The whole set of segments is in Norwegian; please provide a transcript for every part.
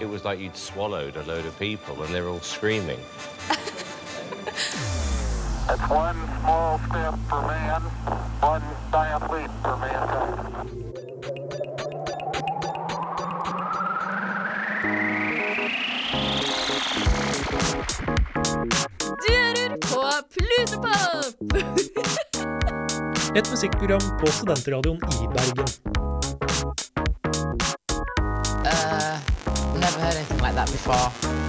it was like you'd swallowed a load of people and they're all screaming. It's one small step for man, one giant leap for mankind. Du hører på Plutopop! Et musikkprogram på studentradioen i Bergen. Like.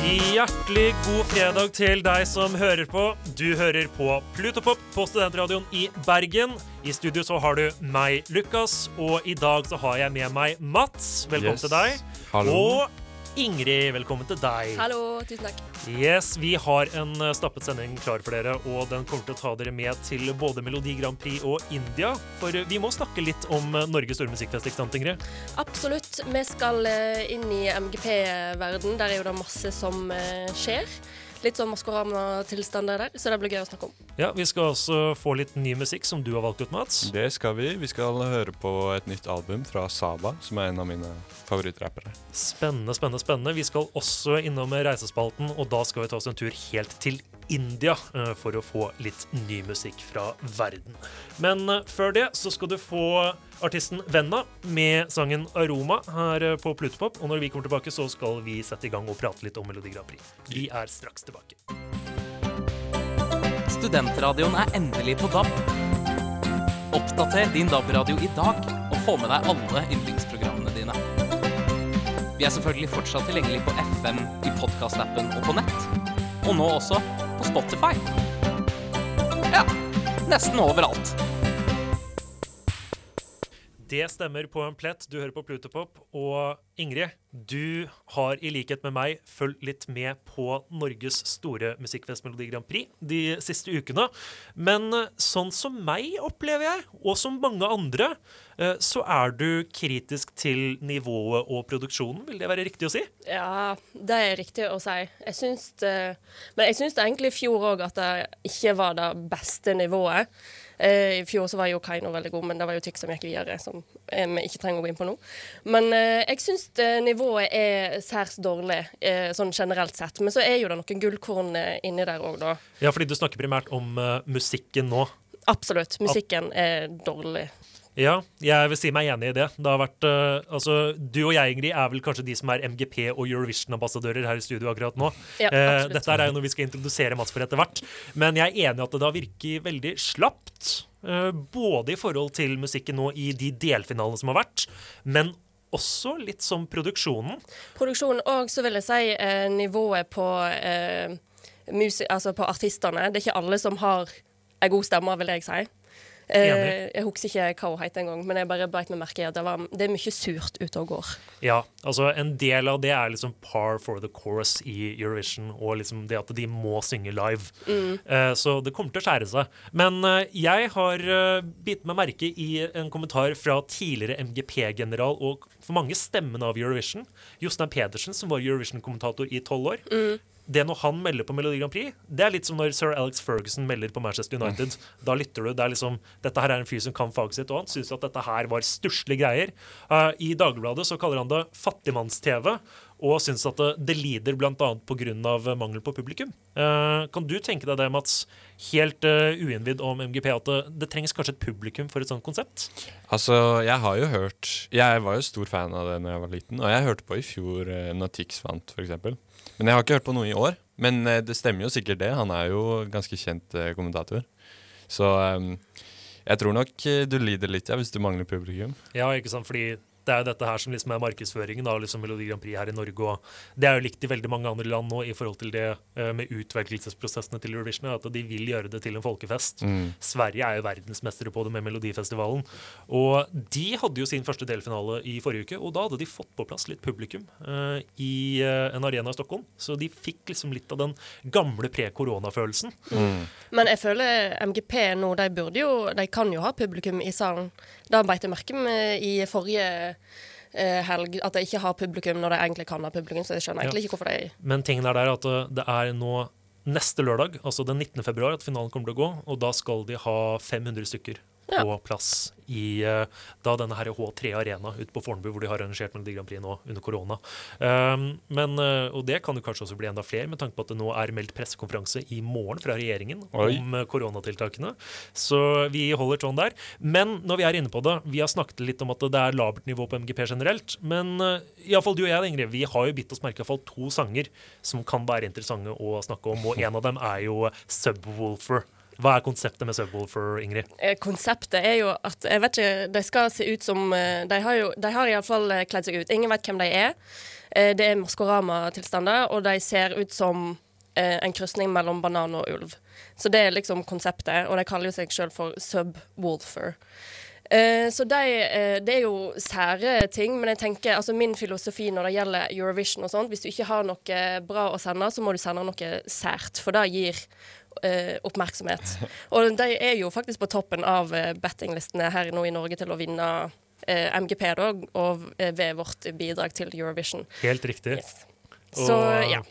Hjertelig god fredag til deg som hører på. Du hører på Plutopop på studentradioen i Bergen. I studio så har du meg, Lukas, og i dag så har jeg med meg Mats. Velkommen Yes. til deg. Hallo. Og Ingrid, velkommen til deg. Hallo, tusen takk. Yes, Vi har en eh, stappet sending klar for dere, og den kommer til å ta dere med til både Melodi Grand Prix og India. For eh, vi må snakke litt om eh, Norges store musikkfest, ikke sant, Ingrid? Absolutt. Vi skal inn i MGP-verden. Der er jo det masse som skjer. Litt sånn Maskorama-tilstander der, så det blir gøy å snakke om. Ja, Vi skal også få litt ny musikk som du har valgt ut, Mats. Det skal vi. Vi skal høre på et nytt album fra Saba, som er en av mine favorittrappere. Spennende, spennende, spennende. Vi skal også innom reisespalten, og da skal vi ta oss en tur helt til India eh, for å få litt ny musikk fra verden. Men eh, før det så skal du få artisten Venna med sangen 'Aroma' her eh, på Plutopop. Og når vi kommer tilbake, så skal vi sette i gang og prate litt om Melodi Grand Prix. Vi er straks tilbake. Studentradioen er endelig på DAB. Oppdater din DAB-radio i dag og få med deg alle yndlingsprogrammene dine. Vi er selvfølgelig fortsatt tilgjengelig på FM, i podkastappen og på nett. Og nå også på Spotify. Ja, nesten overalt. Det stemmer på en plett. Du hører på Plutopop. Og Ingrid, du har i likhet med meg fulgt litt med på Norges store musikkfest Melodi Grand Prix de siste ukene. Men eh, sånn som meg, opplever jeg, og som mange andre, eh, så er du kritisk til nivået og produksjonen. Vil det være riktig å si? Ja, det er riktig å si. Jeg syns det, men jeg syns egentlig i fjor òg at det ikke var det beste nivået. Eh, I fjor så var jo Kaino veldig god, men det var jo Tix som gikk videre, som eh, vi ikke trenger å gå inn på nå. Men eh, jeg syns nivået er særs dårlig, eh, sånn generelt sett. Men så er jo det noen gullkorn inni der òg, da. Ja, fordi du snakker primært om musikken nå. Absolutt. Musikken er dårlig. Ja, jeg vil si meg enig i det. Det har vært, uh, altså, Du og jeg, Ingrid, er vel kanskje de som er MGP og Eurovision-ambassadører her i studio akkurat nå. Ja, uh, dette er jo noe vi skal introdusere Mats for etter hvert. Men jeg er enig i at det da virker veldig slapt. Uh, både i forhold til musikken nå i de delfinalene som har vært, men også litt som produksjonen. Produksjonen og så vil jeg si nivået på, altså på artistene. Det er ikke alle som har ei god stemme, vil jeg si. Eh, jeg husker ikke hva hun het engang, men jeg bare beit meg merke i at det, var, det er mye surt ute og går. Ja, altså En del av det er liksom par for the chorus i Eurovision, og liksom det at de må synge live. Eh, så det kommer til å skjære seg. Men eh, jeg har uh, bitt meg merke i en kommentar fra tidligere MGP-general og for mange stemmen av Eurovision, Jostein Pedersen, som var Eurovision-kommentator i tolv år. Det når han melder på Melodi Grand Prix, det er litt som når sir Alex Ferguson melder på Manchester United. Da lytter du. det er liksom, Dette her er en fyr som kan faget sitt, og han syns at dette her var stusslige greier. Uh, I Dagbladet så kaller han det fattigmanns-TV, og syns at det, det lider bl.a. pga. mangel på publikum. Eh, kan du tenke deg det, Mats, helt uh, uinnvidd om MGP, at det, det trengs kanskje et publikum for et sånt konsept? Altså, jeg har jo hørt Jeg var jo stor fan av det da jeg var liten, og jeg hørte på i fjor eh, når Tix vant, f.eks. Men jeg har ikke hørt på noe i år. Men eh, det stemmer jo sikkert det. Han er jo ganske kjent eh, kommentator. Så eh, jeg tror nok eh, du lider litt, ja, hvis du mangler publikum. Ja, ikke sant, fordi det er jo dette her som liksom er markedsføringen av liksom Melodi Grand Prix her i Norge. og Det er jo likt i veldig mange andre land nå i forhold til det eh, med utvelgelsesprosessene til Eurovision. At de vil gjøre det til en folkefest. Sverige er jo verdensmestere på det med Melodifestivalen. Og de hadde jo sin første delfinale i forrige uke, og da hadde de fått på plass litt publikum uh, i uh, en arena i Stockholm. Så de fikk liksom litt av den gamle pre-korona-følelsen. Men jeg føler MGP nå, de burde jo De kan jo ha publikum i salen. Da beit jeg merke med i forrige eh, helg at de ikke har publikum når de egentlig kan ha publikum, så jeg skjønner egentlig ikke hvorfor de Men tingen er der at uh, det er nå neste lørdag, altså den 19. februar, at finalen kommer til å gå, og da skal de ha 500 stykker. På plass i eh, da denne her H3 Arena ute på Fornebu, hvor de har arrangert Melodi Grand Prix nå under korona. Um, men, eh, og det kan jo kanskje også bli enda flere, med tanke på at det nå er meldt pressekonferanse i morgen fra regjeringen Oi. om eh, koronatiltakene. Så vi holder sånn der. Men når vi er inne på det, vi har snakket litt om at det er labert nivå på MGP generelt. Men uh, iallfall du og jeg, Ingrid, vi har jo bitt oss merke i hvert fall to sanger som kan være interessante å snakke om, og en av dem er jo Subwoolfer. Hva er konseptet med Subwoolfer, Ingrid? Eh, Konseptet er jo at jeg vet ikke, de skal se ut som eh, De har jo de har iallfall kledd seg ut. Ingen vet hvem de er. Eh, Det er Maskorama-tilstander, og de ser ut som eh, en krysning mellom banan og ulv. Så det er liksom konseptet, og de kaller jo seg sjøl for Subwoolfer. Eh, så de, eh, det er jo sære ting, men jeg tenker, altså min filosofi når det gjelder Eurovision og sånt, hvis du ikke har noe bra å sende, så må du sende noe sært, for det gir eh, oppmerksomhet. Og de er jo faktisk på toppen av eh, bettinglistene her nå i Norge til å vinne eh, MGP, da, og eh, ved vårt bidrag til Eurovision. Helt riktig. Yes. Så Og- ja.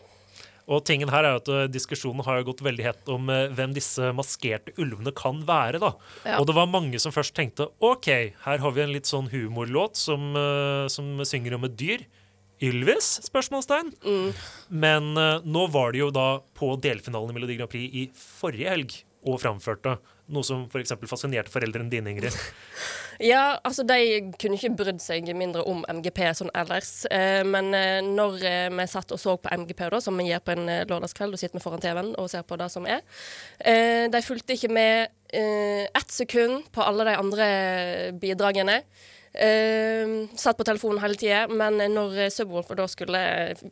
Og tingen her er at eh, Diskusjonen har gått veldig hett om eh, hvem disse maskerte ulvene kan være. da. Ja. Og det var mange som først tenkte OK, her har vi en litt sånn humorlåt som, eh, som synger om et dyr. Ylvis? spørsmålstegn. Mm. Men uh, nå var det jo da på delfinalen i Melodi Grand Prix i forrige helg og framførte noe som f.eks. fascinerte foreldrene dine, Ingrid. Ja, altså de kunne ikke brydd seg mindre om MGP sånn ellers. Eh, men eh, når eh, vi satt og så på MGP, da, som vi gjør på en eh, lørdagskveld, og sitter vi foran TV-en og ser på det som er, eh, de fulgte ikke med ett sekund på alle de andre bidragene. Eh, satt på telefonen hele tida, men når Subwoolfer da skulle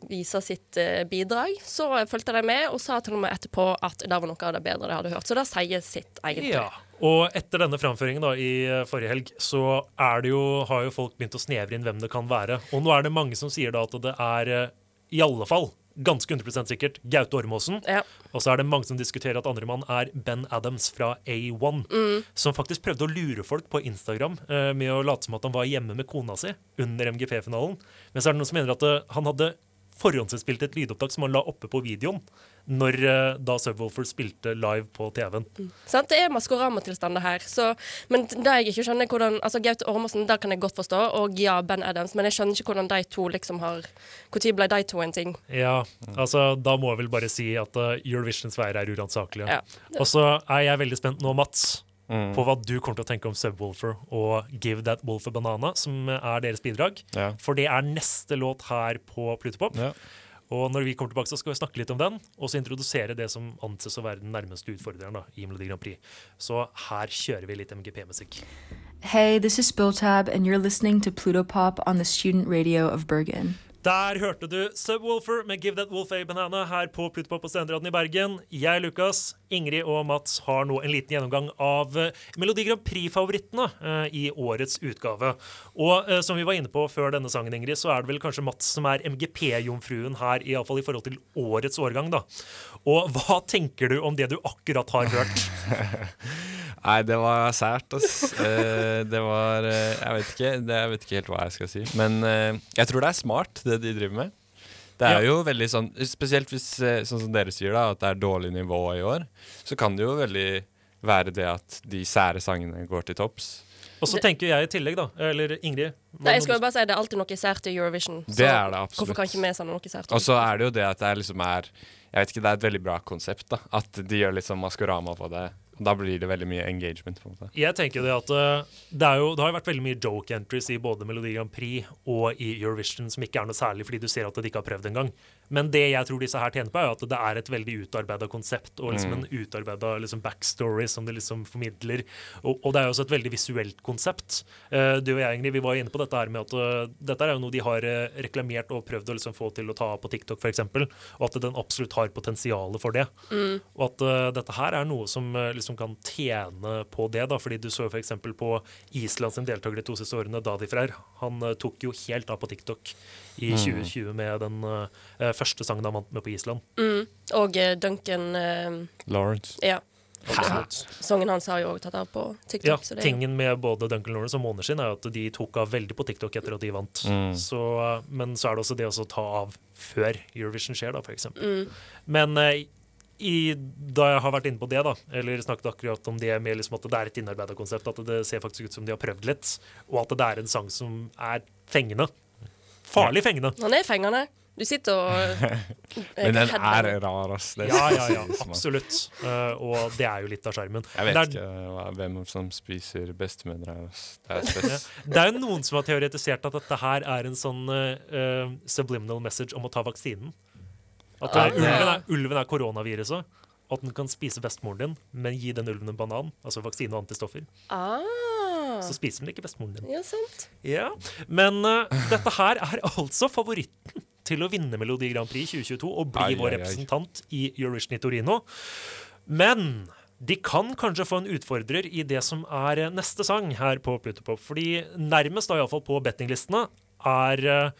vise sitt uh, bidrag, så fulgte de med og sa til og med etterpå at det var noe av det bedre de hadde hørt. Så det sier sitt, egentlig. Ja. Og etter denne framføringen da, i eh, forrige helg, så det jo, har jo folk begynt å snevre inn hvem det kan være. Og nå er det mange som sier da at det er uh, i alle fall ganske 100 sikkert Gaute Ormåsen. Ja. Og så er det mange som diskuterer at andremann er Ben Adams fra A1. Som faktisk prøvde å lure folk på Instagram uh, med å late som at han var hjemme med kona si under MGP-finalen. Men så er det noen som mener at uh, han hadde forhåndsinnspilt et lydopptak som han la oppe på videoen når eh, da Subwoolfer spilte live på TV-en. Sant? Det er maskoramatilstander her. Så, men det jeg ikke skjønner hvordan altså Gaute Ormåsen der kan jeg godt forstå, og ja, Ben Adams, men jeg skjønner ikke hvordan de to liksom har Når ble de to en ting? Ja, altså da må jeg vel bare si at uh, Eurovisions veier er uransakelige. Ja. Og så er jeg veldig spent nå, Mats, på hva du kommer til å tenke om Subwoolfer og Give That Wolf a Banana, som er deres bidrag. Ja. For det er neste låt her på Plutopop. Ja. Og når vi kommer tilbake, så skal vi snakke litt om den, og så introdusere det som anses å være den nærmeste utfordreren da, i Melodi Grand Prix. Så her kjører vi litt MGP-musikk. Hey, this is Spilltab, and you're listening to Pluto Pop on the student radio of Bergen. Der hørte du Subwoolfer med Give That Wolf a Banana her på Plutopop på Stenderaden i Bergen. Jeg, Lukas, Ingrid og Mats har nå en liten gjennomgang av eh, Melodi Grand Prix-favorittene eh, i årets utgave. Og eh, som vi var inne på før denne sangen, Ingrid, så er det vel kanskje Mats som er MGP-jomfruen her, iallfall i forhold til årets årgang, da. Og hva tenker du om det du akkurat har hørt? Nei, det var sært, ass. Det var Jeg vet ikke Jeg vet ikke helt hva jeg skal si. Men jeg tror det er smart, det de driver med. Det er Ja. jo veldig sånn Spesielt hvis, eh, sånn som dere sier, da at det er dårlig nivå i år. Så kan det jo veldig være det at de sære sangene går til topps. Og så tenker jeg i tillegg, da, eller Ingrid Nei, jeg skal jo bare si Det er alltid noe sært i Eurovision. Det er det absolutt. Hvorfor kan ikke vi sende noe sært? Og så er det jo det at det er liksom er Jeg vet ikke, det er et veldig bra konsept. da At de gjør litt sånn Maskorama på det. Da blir det veldig mye engagement. på en måte Jeg tenker det at eh, det, er jo, det har jo vært veldig mye joke entries i både Melodi Grand Prix og i Eurovision som ikke er noe særlig fordi du ser at de ikke har prøvd engang. Men det jeg tror disse her tjener på, er at det er et veldig utarbeida konsept og liksom en utarbeida liksom backstory som det liksom formidler. Og, og det er jo også et veldig visuelt konsept. Uh, du og jeg, Ingrid, vi var inne på dette her med at uh, dette er jo noe de har eh, reklamert og prøvd å liksom få til å ta av på TikTok f.eks., og at den absolutt har potensial for det. Og at dette her er noe som liksom kan tjene på det, da, fordi du så f.eks. på Island sin deltaker de to siste årene, Dadifrer. Han tok jo helt av på TikTok i 2020 med den uh, første sangen han vant med på Island. Og uh, Duncan uh, Lawrence. Ja. Sangen hans har jo òg tatt av på TikTok. Ja, så det tingen med både Duncan Lawrence og Måneskinn er jo at de tok av veldig på TikTok etter at de vant. Så, men så er det også det å ta av før Eurovision skjer, da, for eksempel. Men i, da jeg har vært inne på det, da, eller snakket akkurat om det med liksom at det er et innarbeida konsept, at det ser faktisk ut som de har prøvd litt, og at det er en sang som er fengende. Farlig fengende. Han er fengende. Du sitter og eh, Men den er rar, ass. Ja, ja, ja, absolutt. Uh, og det er jo litt av skjermen. Jeg vet er- ikke hva, hvem som spiser bestemødre her. Det er spes. Det er jo noen som har teoretisert at dette her er en sånn eh, eh, subliminal message om å ta vaksinen. At Ah, eh, ulven, er, ulven er koronaviruset. Og at den kan spise bestemoren din, men gi den ulven en banan. Altså vaksine og antistoffer. Ah, Så spiser de ikke bestemoren din. ja, sant. Ja, Men uh, dette her er altså favoritten til å vinne Melodi Grand Prix 2022 og bli Ai, vår ai, ai. representant i Eurovision i Torino. Men de kan kanskje få en utfordrer i det som er eh, neste sang her på Plutopop. Fordi nærmest, da iallfall på bettinglistene, er eh,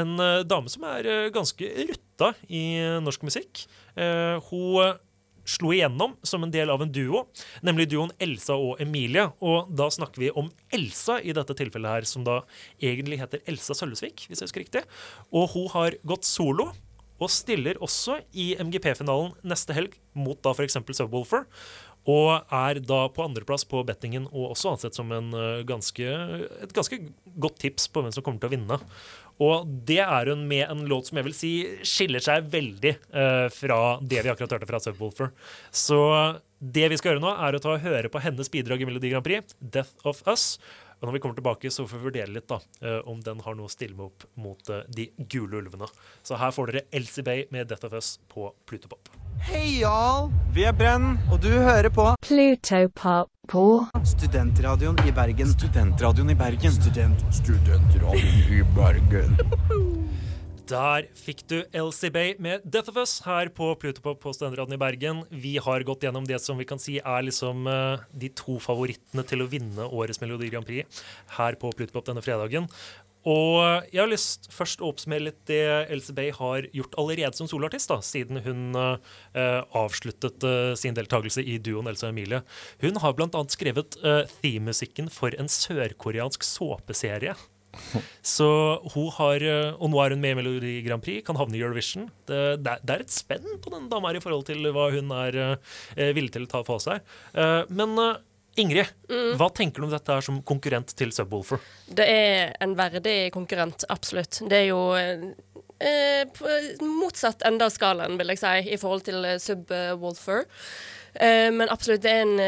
en dame som er ganske rutta i norsk musikk. Eh, Hun slo igjennom som en del av en duo, nemlig duoen Elsa og Emilie. Og da snakker vi om Elsa i dette tilfellet her, som da egentlig heter Elsa Sølvesvik, hvis jeg husker riktig. Og hun har gått solo. Og stiller også i MGP-finalen neste helg mot da f.eks. Subwoolfer. Og er da på andreplass på bettingen og også ansett som en eh, ganske, et ganske godt tips på hvem som kommer til å vinne. Og det er hun med en låt som jeg vil si skiller seg veldig uh, fra det vi akkurat hørte fra Subwoolfer. Så det vi skal gjøre nå, er å ta og høre på hennes bidrag i Melodi Grand Prix, 'Death of Us'. Og når vi kommer tilbake, så får vi vurdere litt da, eh, om den har noe å stille med opp mot eh, de gule ulvene. Så her får dere Elsie Bay med 'Death of Us' på Plutopop. Hei, Jarl! Vi er Brenn, og du hører på Plutopop på Studentradioen i Bergen. Studentradioen i Bergen. Student, studentradioen i Bergen. Der fikk du Elsie Bay med 'Death of Us' her på Plutopop på Studentraden i Bergen. Vi har gått gjennom det som vi kan si er liksom eh, de to favorittene til å vinne årets Melodi Grand Prix her på Plutopop denne fredagen. Og jeg har lyst først å oppsummere litt det Elsie Bay har gjort allerede som soloartist, da, siden hun eh, avsluttet eh, sin deltakelse i duoen Elsa og Emilie. Hun har bl.a. skrevet uh, theme-musikken for en sørkoreansk såpeserie. Så hun har, eh, Og nå er hun med i Melodi Grand Prix, kan havne i Eurovision. Det, det, det er et spenn på den dama her i forhold til hva hun er eh, villig til å ta for seg. Eh, men Ingrid, hva tenker du om dette her som konkurrent til Subwoolfer? Det er en verdig konkurrent, absolutt. Det er jo eh, på motsatt ende av skalaen, vil jeg si, i forhold til Subwoolfer. Eh, men absolutt, det er en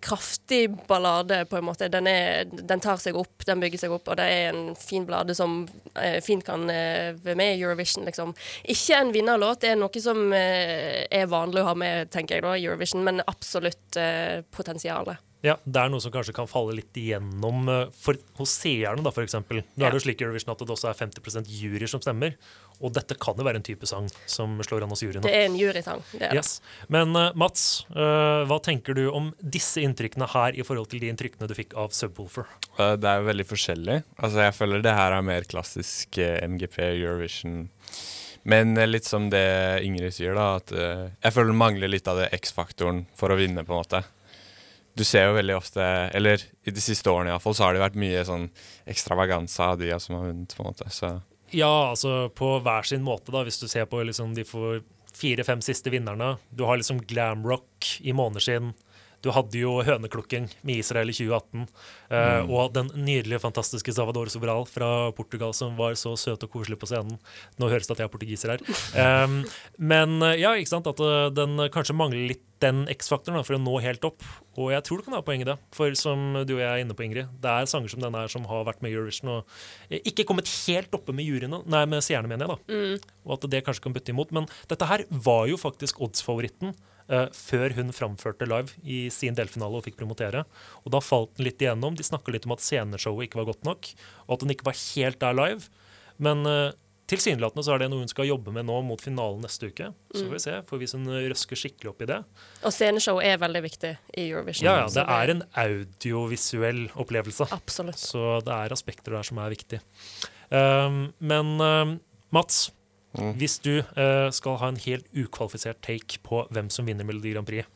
kraftig ballade, på en måte. Den, er, den tar seg opp, den bygger seg opp, og det er en fin ballade som eh, fint kan eh, være med i Eurovision, liksom. Ikke en vinnerlåt, det er noe som eh, er vanlig å ha med, tenker jeg da, Eurovision, men absolutt eh, potensialet. Ja, Det er noe som kanskje kan falle litt igjennom eh, for, hos seerne, da, f.eks. Nå er det jo slik i Eurovision at det også er 50% juryer som stemmer. Og dette kan jo være en type sang som slår an hos juryene. Det er en jurysang. Det er det. Yes. Men uh, Mats, uh, hva tenker du om disse inntrykkene her i forhold til de inntrykkene du fikk av Subwoolfer? Uh, Det er jo veldig forskjellig. Altså, jeg føler det her er mer klassisk eh, MGP Eurovision. Men eh, litt som det Ingrid sier, da, at eh, jeg føler det mangler litt av det X-faktoren for å vinne, på en måte. Du ser jo veldig ofte, eller i de siste årene iallfall, så har det vært mye sånn ekstravaganza av de som har vunnet, på en måte. Så Ja, altså på hver sin måte, da, hvis du ser på liksom de fire-fem siste vinnerne. Du har liksom glamrock i måneskinn. Du hadde jo Høneklukken med Israel i 2018. Uh, Mm. Og den nydelige, fantastiske Salvador Sobral fra Portugal som var så søt og koselig på scenen. Nå høres det at jeg er portugiser her. Um, men eh, ja, ikke sant, at eh, den kanskje mangler litt den X-faktoren for å nå helt opp. Og jeg tror du kan ha poeng i det. For som du og jeg er inne på, Ingrid, det er sanger som denne her som har vært med i Eurovision og eh, ikke kommet helt oppe med juryene, nei, med seerne, mener jeg, da. Og at det kanskje kan bytte imot. Men dette her var jo faktisk oddsfavoritten eh, før hun framførte live i sin delfinale og fikk promotere. Og da falt den litt igjennom. De snakka litt om at sceneshowet ikke var godt nok, og at den ikke var helt der live. Men uh, tilsynelatende så er det noe hun skal jobbe med nå mot finalen neste uke. Så får vi se, for hvis hun eh, røsker skikkelig opp i det. Og sceneshow er veldig viktig i Eurovision. Ja, ja, det er en audiovisuell opplevelse. Absolutt. Så det er aspekter der som er viktig. Um, men um, Mats, hvis du uh, skal ha en helt ukvalifisert take på hvem som vinner Melodi Grand Prix,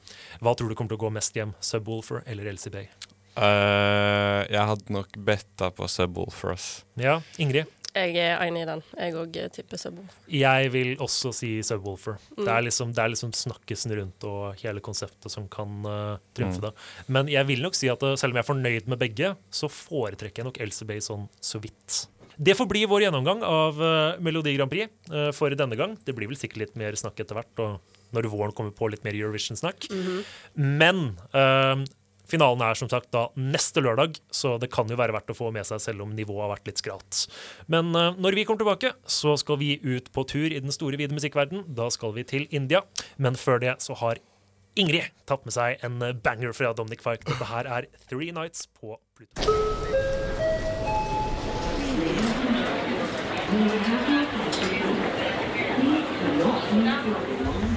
hva tror du kommer til å gå mest hjem? Subwoolfer eller Elsie Bay? eh, jeg hadde nok betta på Subwoolfer, ass. Ja, Ingrid? Jeg er enig i den. Jeg òg tipper Subwoolfer. Jeg vil også si Subwoolfer. Mm. Det, er liksom, det er liksom snakkesen rundt og hele konseptet som kan uh, trumfe Mm. det. Men jeg vil nok si at uh, selv om jeg er fornøyd med begge, så foretrekker jeg nok Elsie Bay sånn så vidt. Det får bli vår gjennomgang av uh, Melodi Grand Prix uh, for denne gang. Det blir vel sikkert litt mer snakk etter hvert, og når våren kommer på litt mer Eurovision-snakk. Men uh, finalen er som sagt da neste lørdag, så det kan jo være verdt å få med seg selv om nivået har vært litt skralt. Men uh, når vi kommer tilbake, så skal vi ut på tur i den store, vide musikkverden. Da skal vi til India. Men før det så har Ingrid tatt med seg en banger fra Dominic Fike. Dette her er Three Nights på Pluto. Thank you.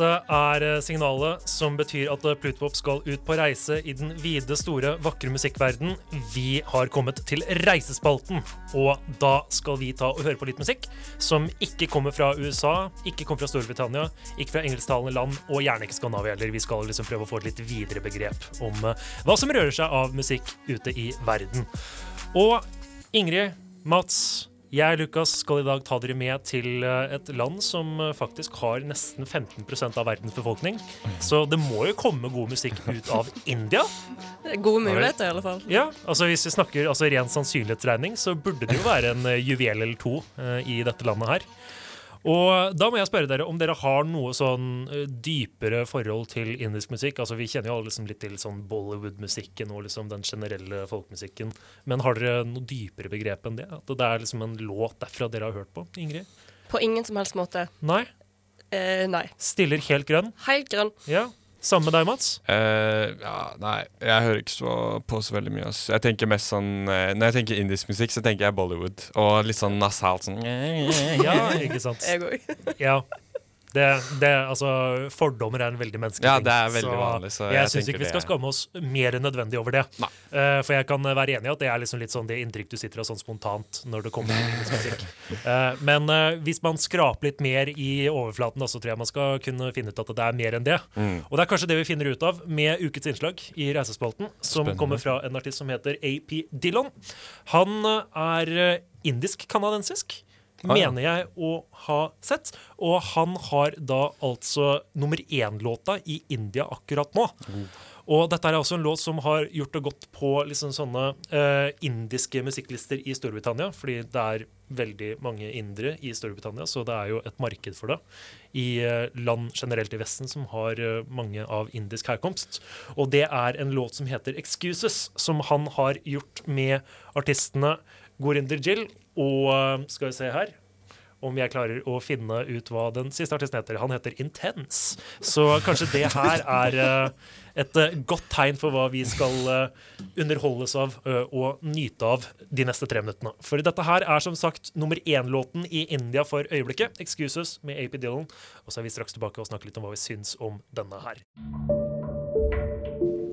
Dette er eh, signalet som betyr at eh, Plutopop skal ut på reise i den vide, store, vakre musikkverden. Vi har kommet til reisespalten, og da skal vi ta og høre på litt musikk som ikke kommer fra USA, ikke kommer fra Storbritannia, ikke fra engelsktalende land, og gjerne ikke Skandinavia heller. Vi skal liksom prøve å få et litt videre begrep om eh, hva som rører seg av musikk ute i verden. Og Ingrid, Mats, jeg, Lukas, skal i dag ta dere med til eh, et land som eh, faktisk har nesten 15 av verdens befolkning. Så det må jo komme god musikk ut av India. Gode muligheter, i alle fall. Ja, altså Hvis vi snakker altså ren sannsynlighetsregning, så burde det jo være en eh, juvel eller to i dette landet her. Og da må jeg spørre dere om dere har noe sånn eh, dypere forhold til indisk musikk. Altså Vi kjenner jo alle liksom litt til sånn Bollywood-musikken og liksom den generelle folkemusikken. Men har dere noe dypere begrep enn det? At det er liksom en låt derfra dere har hørt på? Ingrid? På ingen som helst måte. Nei? Eh, nei. Stiller helt grønn? Helt grønn. Ja. Samme med deg, Mats? Uh, ja, nei, jeg hører ikke så på så veldig mye. ass. Jeg tenker mest sånn uh, Når jeg tenker indisk musikk, så tenker jeg Bollywood. Og litt sånn nasalt sånn Ja, ikke sant? Jeg òg. Ja. Det, det, altså, fordommer er en veldig menneskelig Ja, ting. det er veldig vanlig, så jeg, jeg syns ikke vi skal skamme oss mer enn nødvendig over det. Uh, for jeg kan være enig i at det er liksom litt sånn det inntrykk du sitter av sånn spontant når det kommer til musikk. Uh, men uh, hvis man skraper litt mer i overflaten, da, så tror jeg man skal kunne finne ut at det er mer enn det. Mm. Og det er kanskje det vi finner ut av med ukets innslag i Reisespalten, som Spennende. kommer fra en artist som heter AP Dillon. Han er indisk-canadiensisk Ah, ja. mener jeg å ha sett. Og han har da altså nummer én-låta i India akkurat nå. Og dette er også en låt som har gjort det godt på liksom sånne eh, indiske musikklister i Storbritannia, fordi det er veldig mange indere i Storbritannia, så det er jo et marked for det. I eh, land generelt i Vesten som har eh, mange av indisk herkomst. Og det er en låt som heter 'Excuses', som han har gjort med artistene Gorinder Jill og eh, Skal vi se her om jeg klarer å finne ut hva den siste artisten heter. Han heter Intense. Så kanskje det her er eh, et eh, godt tegn for hva vi skal underholdes av og nyte av de neste tre minuttene. For dette her er som sagt nummer én-låten i India for øyeblikket. 'Excuses' med AP Dillon. Og så er vi straks tilbake og snakker litt om hva vi syns om denne her.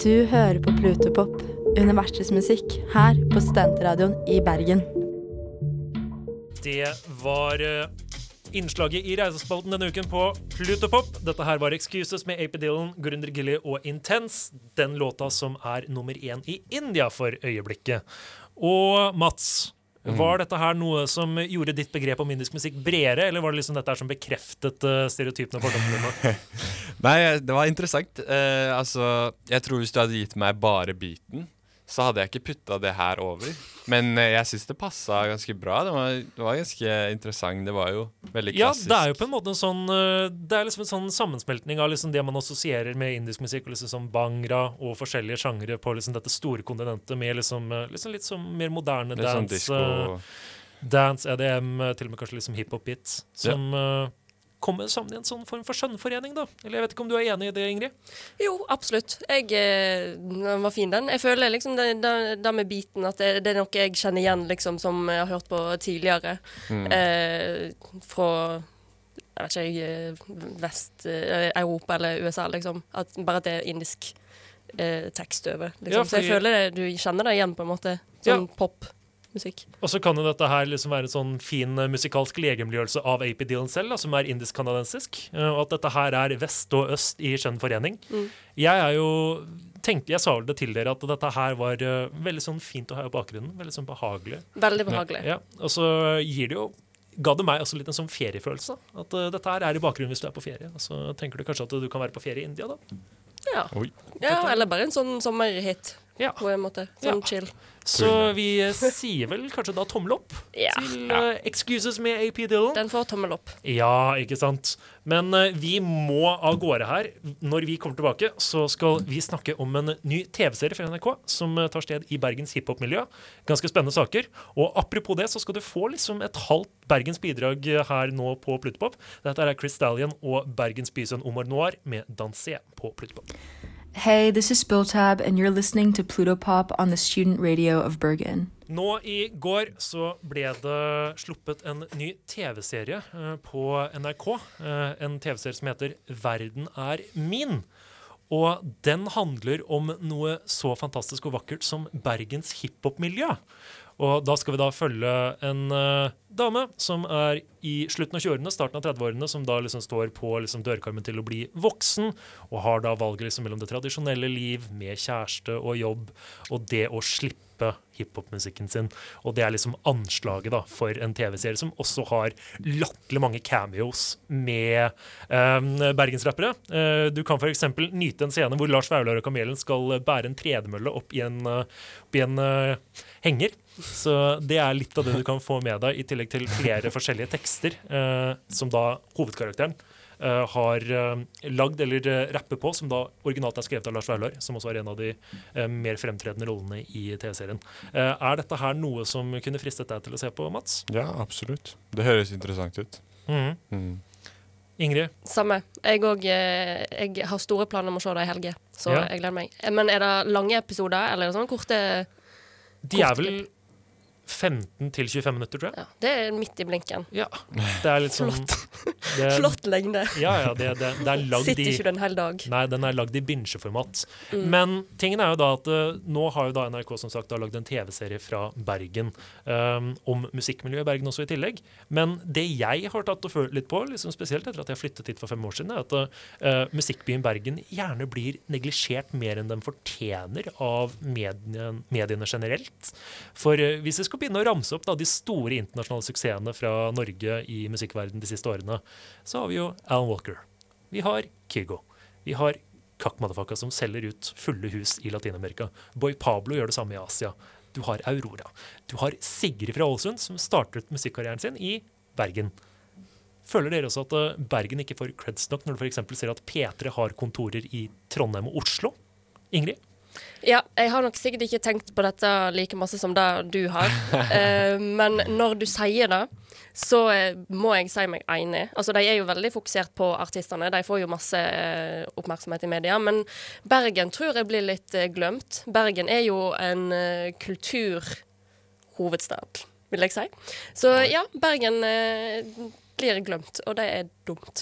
Du hører på Plutopop, universets musikk, her på Studentradioen i Bergen. Det var eh, innslaget i Reisespalten denne uken på Plutopop. Dette her var 'Excuses' med AP Dillon, Gurunder Gilly og Intense. Den låta som er nummer én i India for øyeblikket. Og Mats, Mm. var dette her noe som gjorde ditt begrep om indisk musikk bredere, eller var det liksom dette her som bekreftet uh, stereotypene? Nei, det var interessant. Uh, altså, jeg tror hvis du hadde gitt meg bare beaten, så hadde jeg ikke putta det her over. Men eh, jeg syns det passa ganske bra. Det var, det var ganske interessant. Det var jo veldig klassisk. Ja, det er jo på en måte en sånn eh, Det er liksom en sånn sammensmeltning av liksom det man assosierer med indisk musikk, og liksom sånn bangra og forskjellige sjangre på liksom dette store kontinentet, med liksom, eh, liksom litt sånn mer moderne Litt sånn dance. eh, dance, EDM, eh, til og med kanskje liksom hiphop-beats, som eh, kommer sammen i en sånn form for skjønnforening, da. Eller jeg vet ikke om du er enig i det, Ingrid? Jo, absolutt. Jeg, eh, den var fin, den. Jeg føler liksom det, det, det med biten at det, det er noe jeg kjenner igjen, liksom, som jeg har hørt på tidligere. Mm. Eh, fra jeg vet ikke, Vest-Europa eller USA, liksom. At, bare at det er indisk eh, tekst over. Liksom. Ja, Så jeg føler det, du kjenner det igjen, på en måte. Sånn Ja. popmusikk. Musikk. Og så kan jo dette her liksom være en sånn fin eh, musikalsk legemliggjørelse av AP Dylan selv, da, som er indisk-canadisk. eh, Og at dette her er vest og øst i skjønn forening. Mm. Jeg er jo tenkte, Jeg sa vel det til dere at dette her var eh, veldig sånn fint å ha i bakgrunnen. Veldig sånn behagelig. Veldig behagelig. Ja, og så gir det jo ga det meg også litt en sånn feriefølelse. At uh, dette her er i bakgrunnen hvis du er på ferie. Og så tenker du kanskje at du kan være på ferie i India, da. Ja. Ja, eller bare en sånn sommerhit. På en måte. Sånn chill. Så vi sier vel kanskje da tommel opp Ja. til uh, Excuses med AP Dillon. Den får tommel opp. Ja, ikke sant. Men uh, vi må av gårde her. Når vi kommer tilbake, så skal vi snakke om en ny TV-serie fra NRK som eh, tar sted i Bergens hiphop-miljø. Ganske spennende saker. Og apropos det, så skal du få liksom et halvt Bergens bidrag her nå på Plutopop. Dette er Chris Stallion og Bergens bysønn Omar Noir med Danse på Plutopop. Hey, this is Spilltab, and you're listening to Plutopop on the student radio of Bergen. Nå i går så ble det sluppet en ny TV-serie eh, på NRK. Eh, en TV-serie som heter Verden er min. Og den handler om noe så fantastisk og vakkert som Bergens hiphop-miljø. Og da skal vi da følge en uh, dame som er i slutten av 20-årene, starten av 30-årene, som da liksom står på liksom dørkarmen til å bli voksen, og har da valget liksom mellom det tradisjonelle liv med kjæreste og jobb, og det å slippe hiphop-musikken sin. Og det er liksom anslaget da for en TV-serie som også har latterlig mange cameos med um, bergensrappere. Eh, du kan f.eks. nyte en scene hvor Lars Vaular og Kamelen skal bære en tredemølle opp i en, opp i en uh, henger. Så det er litt av det du kan få med deg, i tillegg til flere forskjellige tekster eh, som da hovedkarakteren eh, har eh, lagd eller uh, rapper på, som da originalt er skrevet av Lars Vaular, som også er en av de eh, mer fremtredende rollene i TV-serien. Eh, er dette her noe som kunne fristet deg til å se på, Mats? Ja, absolutt. Det høres interessant ut. Mm. Mm. Ingrid? Samme. Jeg òg Jeg har store planer om å se det i helge, så Ja. jeg gleder meg. Eh, Men er det lange episoder, eller er det sånn korte De er vel 15 til 25 minutter, tror jeg. Ja, det er midt i blinken. Ja. Det er litt sånn det er- Flott lengde. Ja, ja, det, det, det er lagd Sitter i ikke du en hel dag. Nei, den er lagd i binsjeformat. Mm. Men tingen er jo da at eh, nå har jo da NRK som sagt lagd en TV-serie fra Bergen um, om musikkmiljøet i Bergen også i tillegg. Men det jeg har tatt og følt litt på, liksom spesielt etter at jeg flyttet hit for fem år siden, er at uh, musikkbyen Bergen gjerne blir neglisjert mer enn den fortjener av mediene, mediene generelt. For uh, hvis det skal begynne å ramse opp da, de store internasjonale suksessene fra Norge i musikkverdenen de siste årene, så har vi jo Alan Walker. Vi har Kygo. Vi har Kakk som selger ut fulle hus i Latin-Amerika. Boy Pablo gjør det samme i Asia. Du har Aurora. Du har Sigrid fra Ålesund som startet musikkarrieren sin i Bergen. Føler dere også at eh, Bergen ikke får creds nok når du f.eks. ser at P3 har kontorer i Trondheim og Oslo? Ingrid? Ja, jeg har nok sikkert ikke tenkt på dette like masse som det du har. Eh, men når du sier det, så eh, må jeg si meg enig. Altså, De er jo veldig fokusert på artistene. De får jo masse eh, oppmerksomhet i media. Men Bergen tror jeg blir litt eh, glemt. Bergen er jo en eh, kulturhovedstad, vil jeg si. Så ja, Bergen eh, blir glemt, og det er dumt.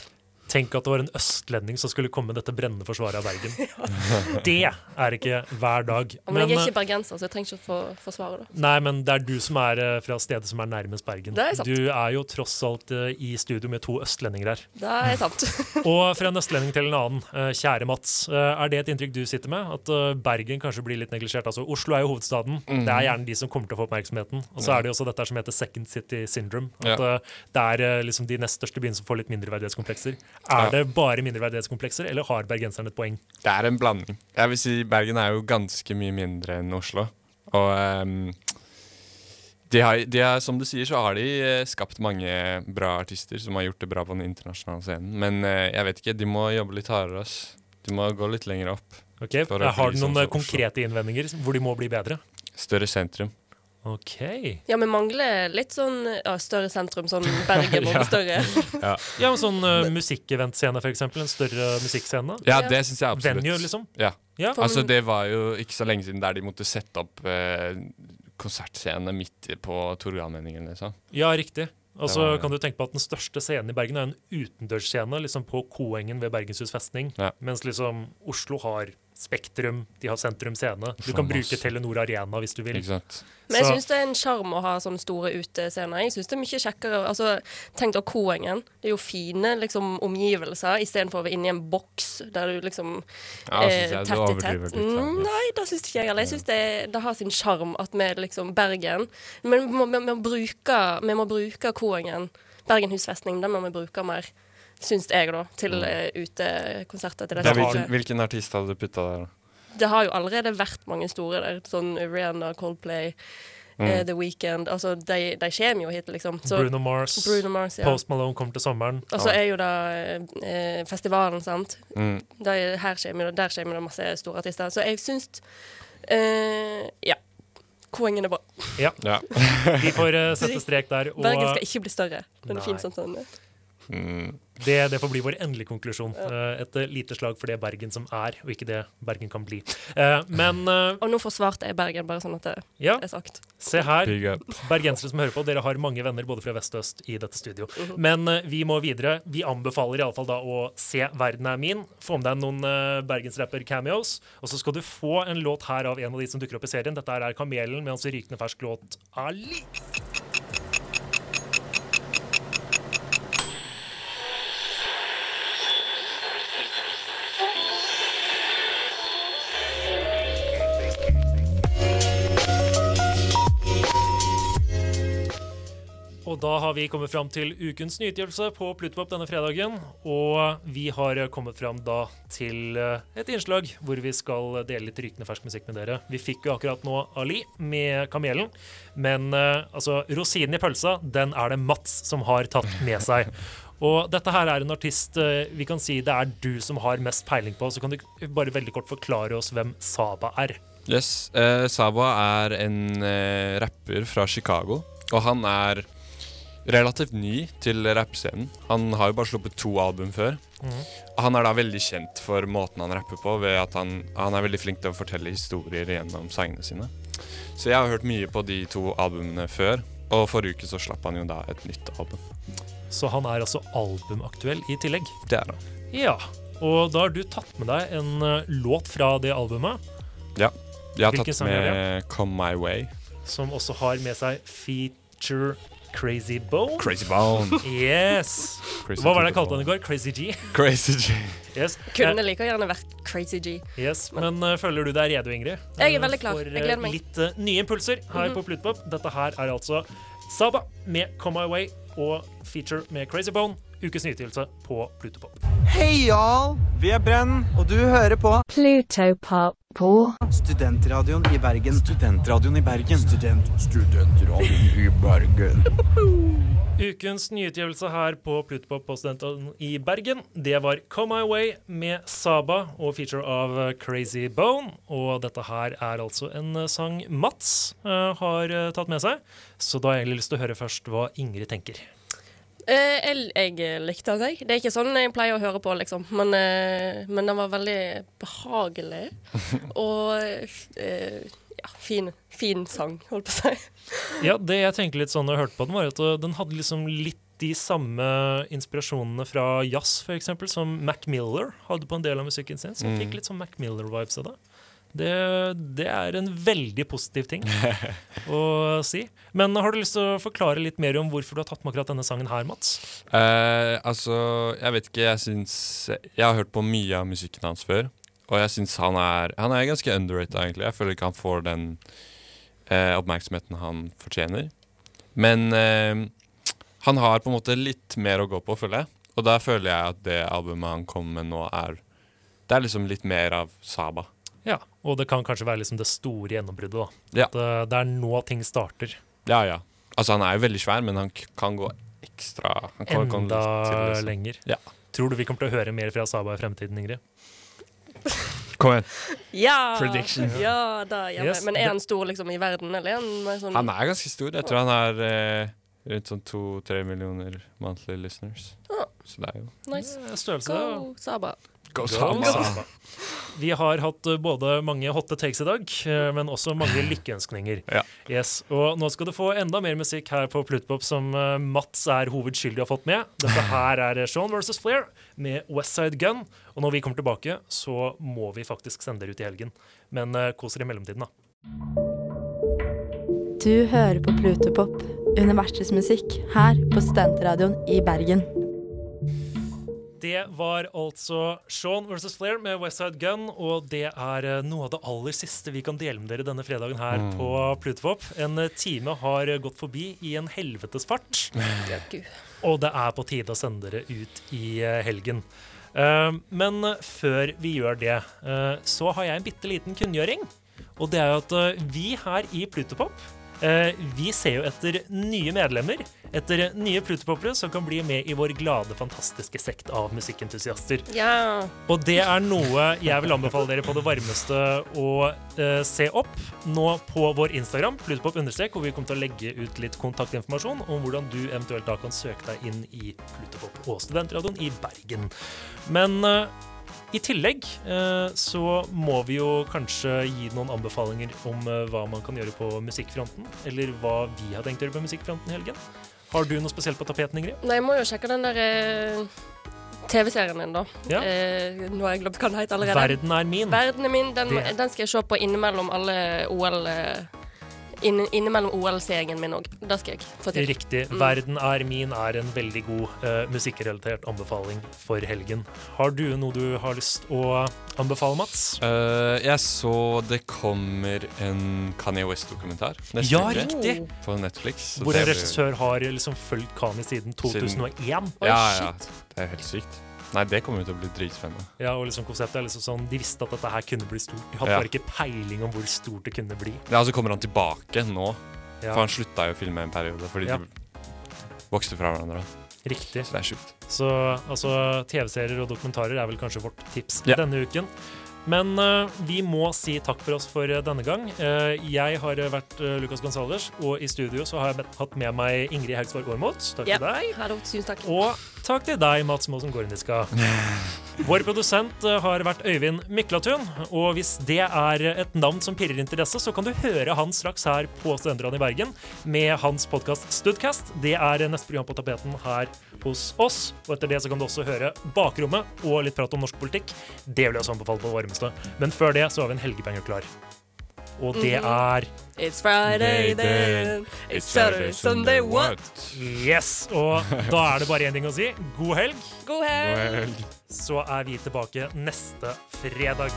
Tenk at det var en østlending som skulle komme med dette brennende forsvaret av Bergen. Det er ikke hver dag. Men, jeg er eh, ikke bergenser, så jeg trenger ikke å få forsvare det. Nei, men det er du som er eh, fra stedet som er nærmest Bergen. Det er sant. Du er jo tross alt eh, i studio med to østlendinger her. Det er sant. Og fra en østlending til en annen. eh, Kjære Mats, eh, er det et inntrykk du sitter med? At eh, Bergen kanskje blir litt neglisjert? Altså, Oslo er jo hovedstaden. Mm. Det er gjerne de som kommer til å få oppmerksomheten. Og så er det jo også dette som heter second city syndrome. At Ja. eh, det er eh, liksom de nest største byene som får litt mindreverdighetskomplekser. Er det bare mindreverdighetskomplekser, eller har bergenserne et poeng? Det er en blanding. Jeg vil si Bergen er jo ganske mye mindre enn Oslo. Og um, de har, de har, som du sier, så har de eh, skapt mange bra artister som har gjort det bra på den internasjonale scenen. Men uh, jeg vet ikke, de må jobbe litt hardere. ass. De må gå litt lenger opp. Ok, Har du sånn noen eh, konkrete innvendinger hvor de må bli bedre? Større sentrum. OK. Ja, vi mangler litt sånn ja, større sentrum, sånn Bergen og Ja. større. Ja. Ja, men sånn uh, musikkeventscene, for eksempel. En større musikkscene. Ja, det syns jeg absolutt. Venue, liksom. Ja. Ja. Altså, det var jo ikke så lenge siden der de måtte sette opp eh, konsertscene midt på Torgallmenningen, liksom. Ja, riktig. Og så Det kan du tenke på at Den største scenen i Bergen er en utendørsscene liksom på Koengen ved Bergenshus festning. Mens liksom Oslo har Spektrum, de har Sentrum Scene. Du kan bruke. Telenor Arena hvis du vil. Exakt. Men jeg syns det er en sjarm å ha sånne store utescener. Jeg synes det er mye kjekkere altså, Tenk deg Koengen. Det er jo fine liksom, omgivelser, istedenfor å være inni en boks der du liksom Ja, eh, tett i tett. litt. Mm, nei, det syns ikke jeg heller. Jeg syns det, det har sin sjarm at vi liksom Bergen Men vi må, vi må bruke, vi må bruke Koengen, Bergen husfestning, den må vi bruke mer. Syns jeg, da, til uh, eh, utekonserter til Det det. er hvilken, hvilken artist hadde du putta der? da? Det har jo allerede vært mange store der. Sånn Rihanna, Coldplay, Mm. uh, The Weeknd. Altså, de, de kommer jo hit, liksom. Så- Bruno Mars, Bruno Mars ja. Post Malone kommer til sommeren. Og så er jo da uh, festivalen, sant. Mm. De, her kommer, det- der kommer det masse store artister. Så jeg syns eh, Ja. poengene er bra. Ja. Vi får uh, sette strek der. Og Bergen skal ikke bli større. Den er fin Nei. sånn sånn. det, det får bli vår endelige konklusjon. Eh, Et eh, lite slag for det Bergen som er, og ikke det Bergen kan bli. Eh, Men Og nå forsvarte jeg Bergen, bare sånn at det Ja. er sagt. Se her, bergensere som hører på, dere har mange venner både fra vest og øst i dette studio. Mhm. Men vi må videre. Vi anbefaler iallfall da å se 'Verden er min'. Få med deg noen bergensrapper-cameos. Og så skal du få en låt her av en av de som dukker opp i serien. Dette er 'Kamelen' med hans rykende fersk låt 'Ali'. Da har vi kommet fram til ukens nyutgivelse på Plutopop denne fredagen. Og vi har kommet fram da til eh, et innslag hvor vi skal dele litt rykende fersk musikk med dere. Vi fikk jo akkurat nå Ali med Kamelen, men eh, altså rosinen i pølsa, den er det Mats som har tatt med seg. Og dette her er en artist eh, vi kan si det er du som har mest peiling på. Så kan du bare veldig kort forklare oss hvem Saba er. Yes, eh, Saba er en eh, rapper fra Chicago, og han er relativt ny til rappscenen. Han har jo bare sluppet to album før. Mm. Han er da veldig kjent for måten han rapper på, ved at han, han er veldig flink til å fortelle historier gjennom sangene sine. Så jeg har hørt mye på de to albumene før, og forrige uke så slapp han jo da et nytt album. Så han er altså albumaktuell i tillegg. Det er han. Ja, og da har du tatt med deg en eh, låt fra det albumet, Ja. Jeg har Hvilken tatt med Come My Way. som også har med seg feature Crazy Bone. Crazy Bone. Yes! Crazy Hva var det jeg kalte han i går? Crazy G? Crazy G. Yes. Kunne Eh, like gjerne vært Crazy G. yes. Men eh, føler du deg redo, Ingrid? Jeg er Eh, veldig klar. For Jeg gleder eh, meg. litt uh, nye impulser her Mhm. på Plutpop. Dette her er altså Saba med Come My Way og feature med Crazy Bone. Ukes nyutgivelse på Plutopop. Hei, y'all! Vi er Brenn, og du hører på Plutopop på Studentradioen i Bergen. Studentradioen i Bergen. Student, studentradioen i Bergen. Ukens nyutgivelse her på Plutopop på Studentradioen i Bergen, det var Come My Way med Saba og feature av Crazy Bone. Og dette her er altså en sang Mats uh, har eh, tatt med seg. Så da har jeg egentlig lyst til å høre først hva Ingrid tenker. Eh, jeg, jeg likte den, jeg. Det er ikke sånn jeg pleier å høre på, liksom. Men, eh, men den var veldig behagelig. Og eh, ja, fin, fin sang, holdt på å si. Ja, det jeg tenkte litt sånn da jeg hørte på den, var at den hadde liksom litt de samme inspirasjonene fra jazz, eksempel, som Mac Miller hadde på en del av musikken sin. Så jeg Mm. fikk litt sånn Mac Miller-vibes av det. Det. Det er en veldig positiv ting å si. Men har du lyst til å forklare litt mer om hvorfor du har tatt med akkurat denne sangen her, Mats? Eh, altså, jeg vet ikke, jeg syns Jeg har hørt på mye av musikken hans før, og jeg syns han Han er ganske underrated, egentlig. Jeg føler ikke han får den eh, oppmerksomheten han fortjener. Men eh, han har på en måte litt mer å gå på, føler jeg. Og da føler jeg at det albumet han kommer med nå, er Det er liksom litt mer av Saba. Ja, og det kan kanskje være liksom det store gjennombruddet. da. Ja. At, uh, det er nå ting starter. Ja, ja. Altså, han er jo veldig svær, men han k- kan gå ekstra han kan gå Enda litt til, liksom. lenger. Ja. Tror du vi kommer til å høre mer fra Saba i fremtiden, Ingrid? Kom igjen. Ja! Prediction. Ja, da ja, Yes. Men er han stor liksom i verden, eller er han mer sånn Han er ganske stor. Jeg tror han er eh, rundt sånn to-tre millioner monthly listeners. Ja. Så det er jo Nice. Størrelse, Go, Saba. Go Samba. Samba. Vi har hatt eh, både mange hotte takes i dag, eh, men også mange lykkeønskninger. Ja. Yes, Og nå skal du få enda mer musikk her på Plutpop som eh, Mats er hovedskyldig har fått med. Dette her er Sean versus Flair med Westside Gun. Og når vi kommer tilbake, så må vi faktisk sende dere ut i helgen. Men kos dere i mellomtiden, da. Du hører på Plutopop, universets musikk, her på Studentradioen i Bergen. Det var altså Sean versus Flair med Westside Gun, og det er eh, noe av det aller siste vi kan dele med dere denne fredagen her Mm. på Plutopop. En eh, time har gått forbi i en helvetes fart. Og det er på tide å sende dere ut i eh, helgen. Men før vi gjør det, så har jeg en bitte liten kunngjøring. Og det er jo at vi her i Plutopop vi ser jo etter nye medlemmer. Etter nye Plutopopere som kan bli med i vår glade, fantastiske sekt av musikkentusiaster. Ja. Og det er noe jeg vil anbefale dere på det varmeste å eh, se opp nå på vår Instagram, plutopop understrek, hvor vi kommer til å legge ut litt kontaktinformasjon om hvordan du eventuelt da kan søke deg inn i Plutopop og Studentradioen i Bergen. Men eh, i tillegg eh, så må vi jo kanskje gi noen anbefalinger om eh, hva man kan gjøre på musikkfronten, eller hva vi har tenkt å gjøre på musikkfronten i helgen. Har du noe spesielt på tapeten, Ingrid? Nei, jeg må jo sjekke den der eh, TV-serien din, da. Ja. Eh, nå har jeg glemt hva den heter allerede. Verden er min. Verden er min. Den, den skal jeg se på innimellom alle OL eh, inn, Innimellom OL-serien min òg. Det skal jeg få til. Riktig. Mm. 'Verden er min' er en veldig god uh, musikkrelatert anbefaling for helgen. Har du noe du har lyst å anbefale, Mats? Uh, jeg så det kommer en Kanye West-dokumentar neste Ja, uke riktig. på Netflix. Hvor en regissør har liksom fulgt Kanye siden 2001. ja, ja. Det er helt sykt. Nei, det kommer jo til å bli dritspennende. Ja, og liksom konseptet er liksom sånn De visste at dette her kunne bli stort. De hadde Ja. bare ikke peiling om hvor stort det kunne bli. Ja, så kommer han tilbake nå. Ja. For han slutta jo å filme en periode fordi Ja. de vokste fra hverandre. Riktig. Så det er sjukt. Så altså, TV-serier og dokumentarer er vel kanskje vårt tips Ja. denne uken. Men eh, vi må si takk for oss for eh, denne gang. Eh, jeg har eh, vært eh, Lucas Gonzales, og i studio så har jeg hatt med meg Ingrid Haugsvåg Aamodt. Takk til deg. Hallo, tusen takk. Og takk til deg, Mats Mosen Gorniska. Vår produsent eh, har vært Øyvind Miklatun. og hvis det er et navn som pirrer interesse, så kan du høre han straks her på Studentradioen i Bergen med hans podkast Studcast. Det er neste program på tapeten her hos oss. Og etter det så kan du også høre Bakrommet og litt prat om norsk politikk. Det vil jeg også anbefale på det varmeste. Men før det så har vi en helgepenge klar. Og det Mhm. er It's Friday then. It's Saturday, Sunday, what? Yes! Og da er det bare én ting å si. God helg. God helg. Så er vi tilbake neste fredag.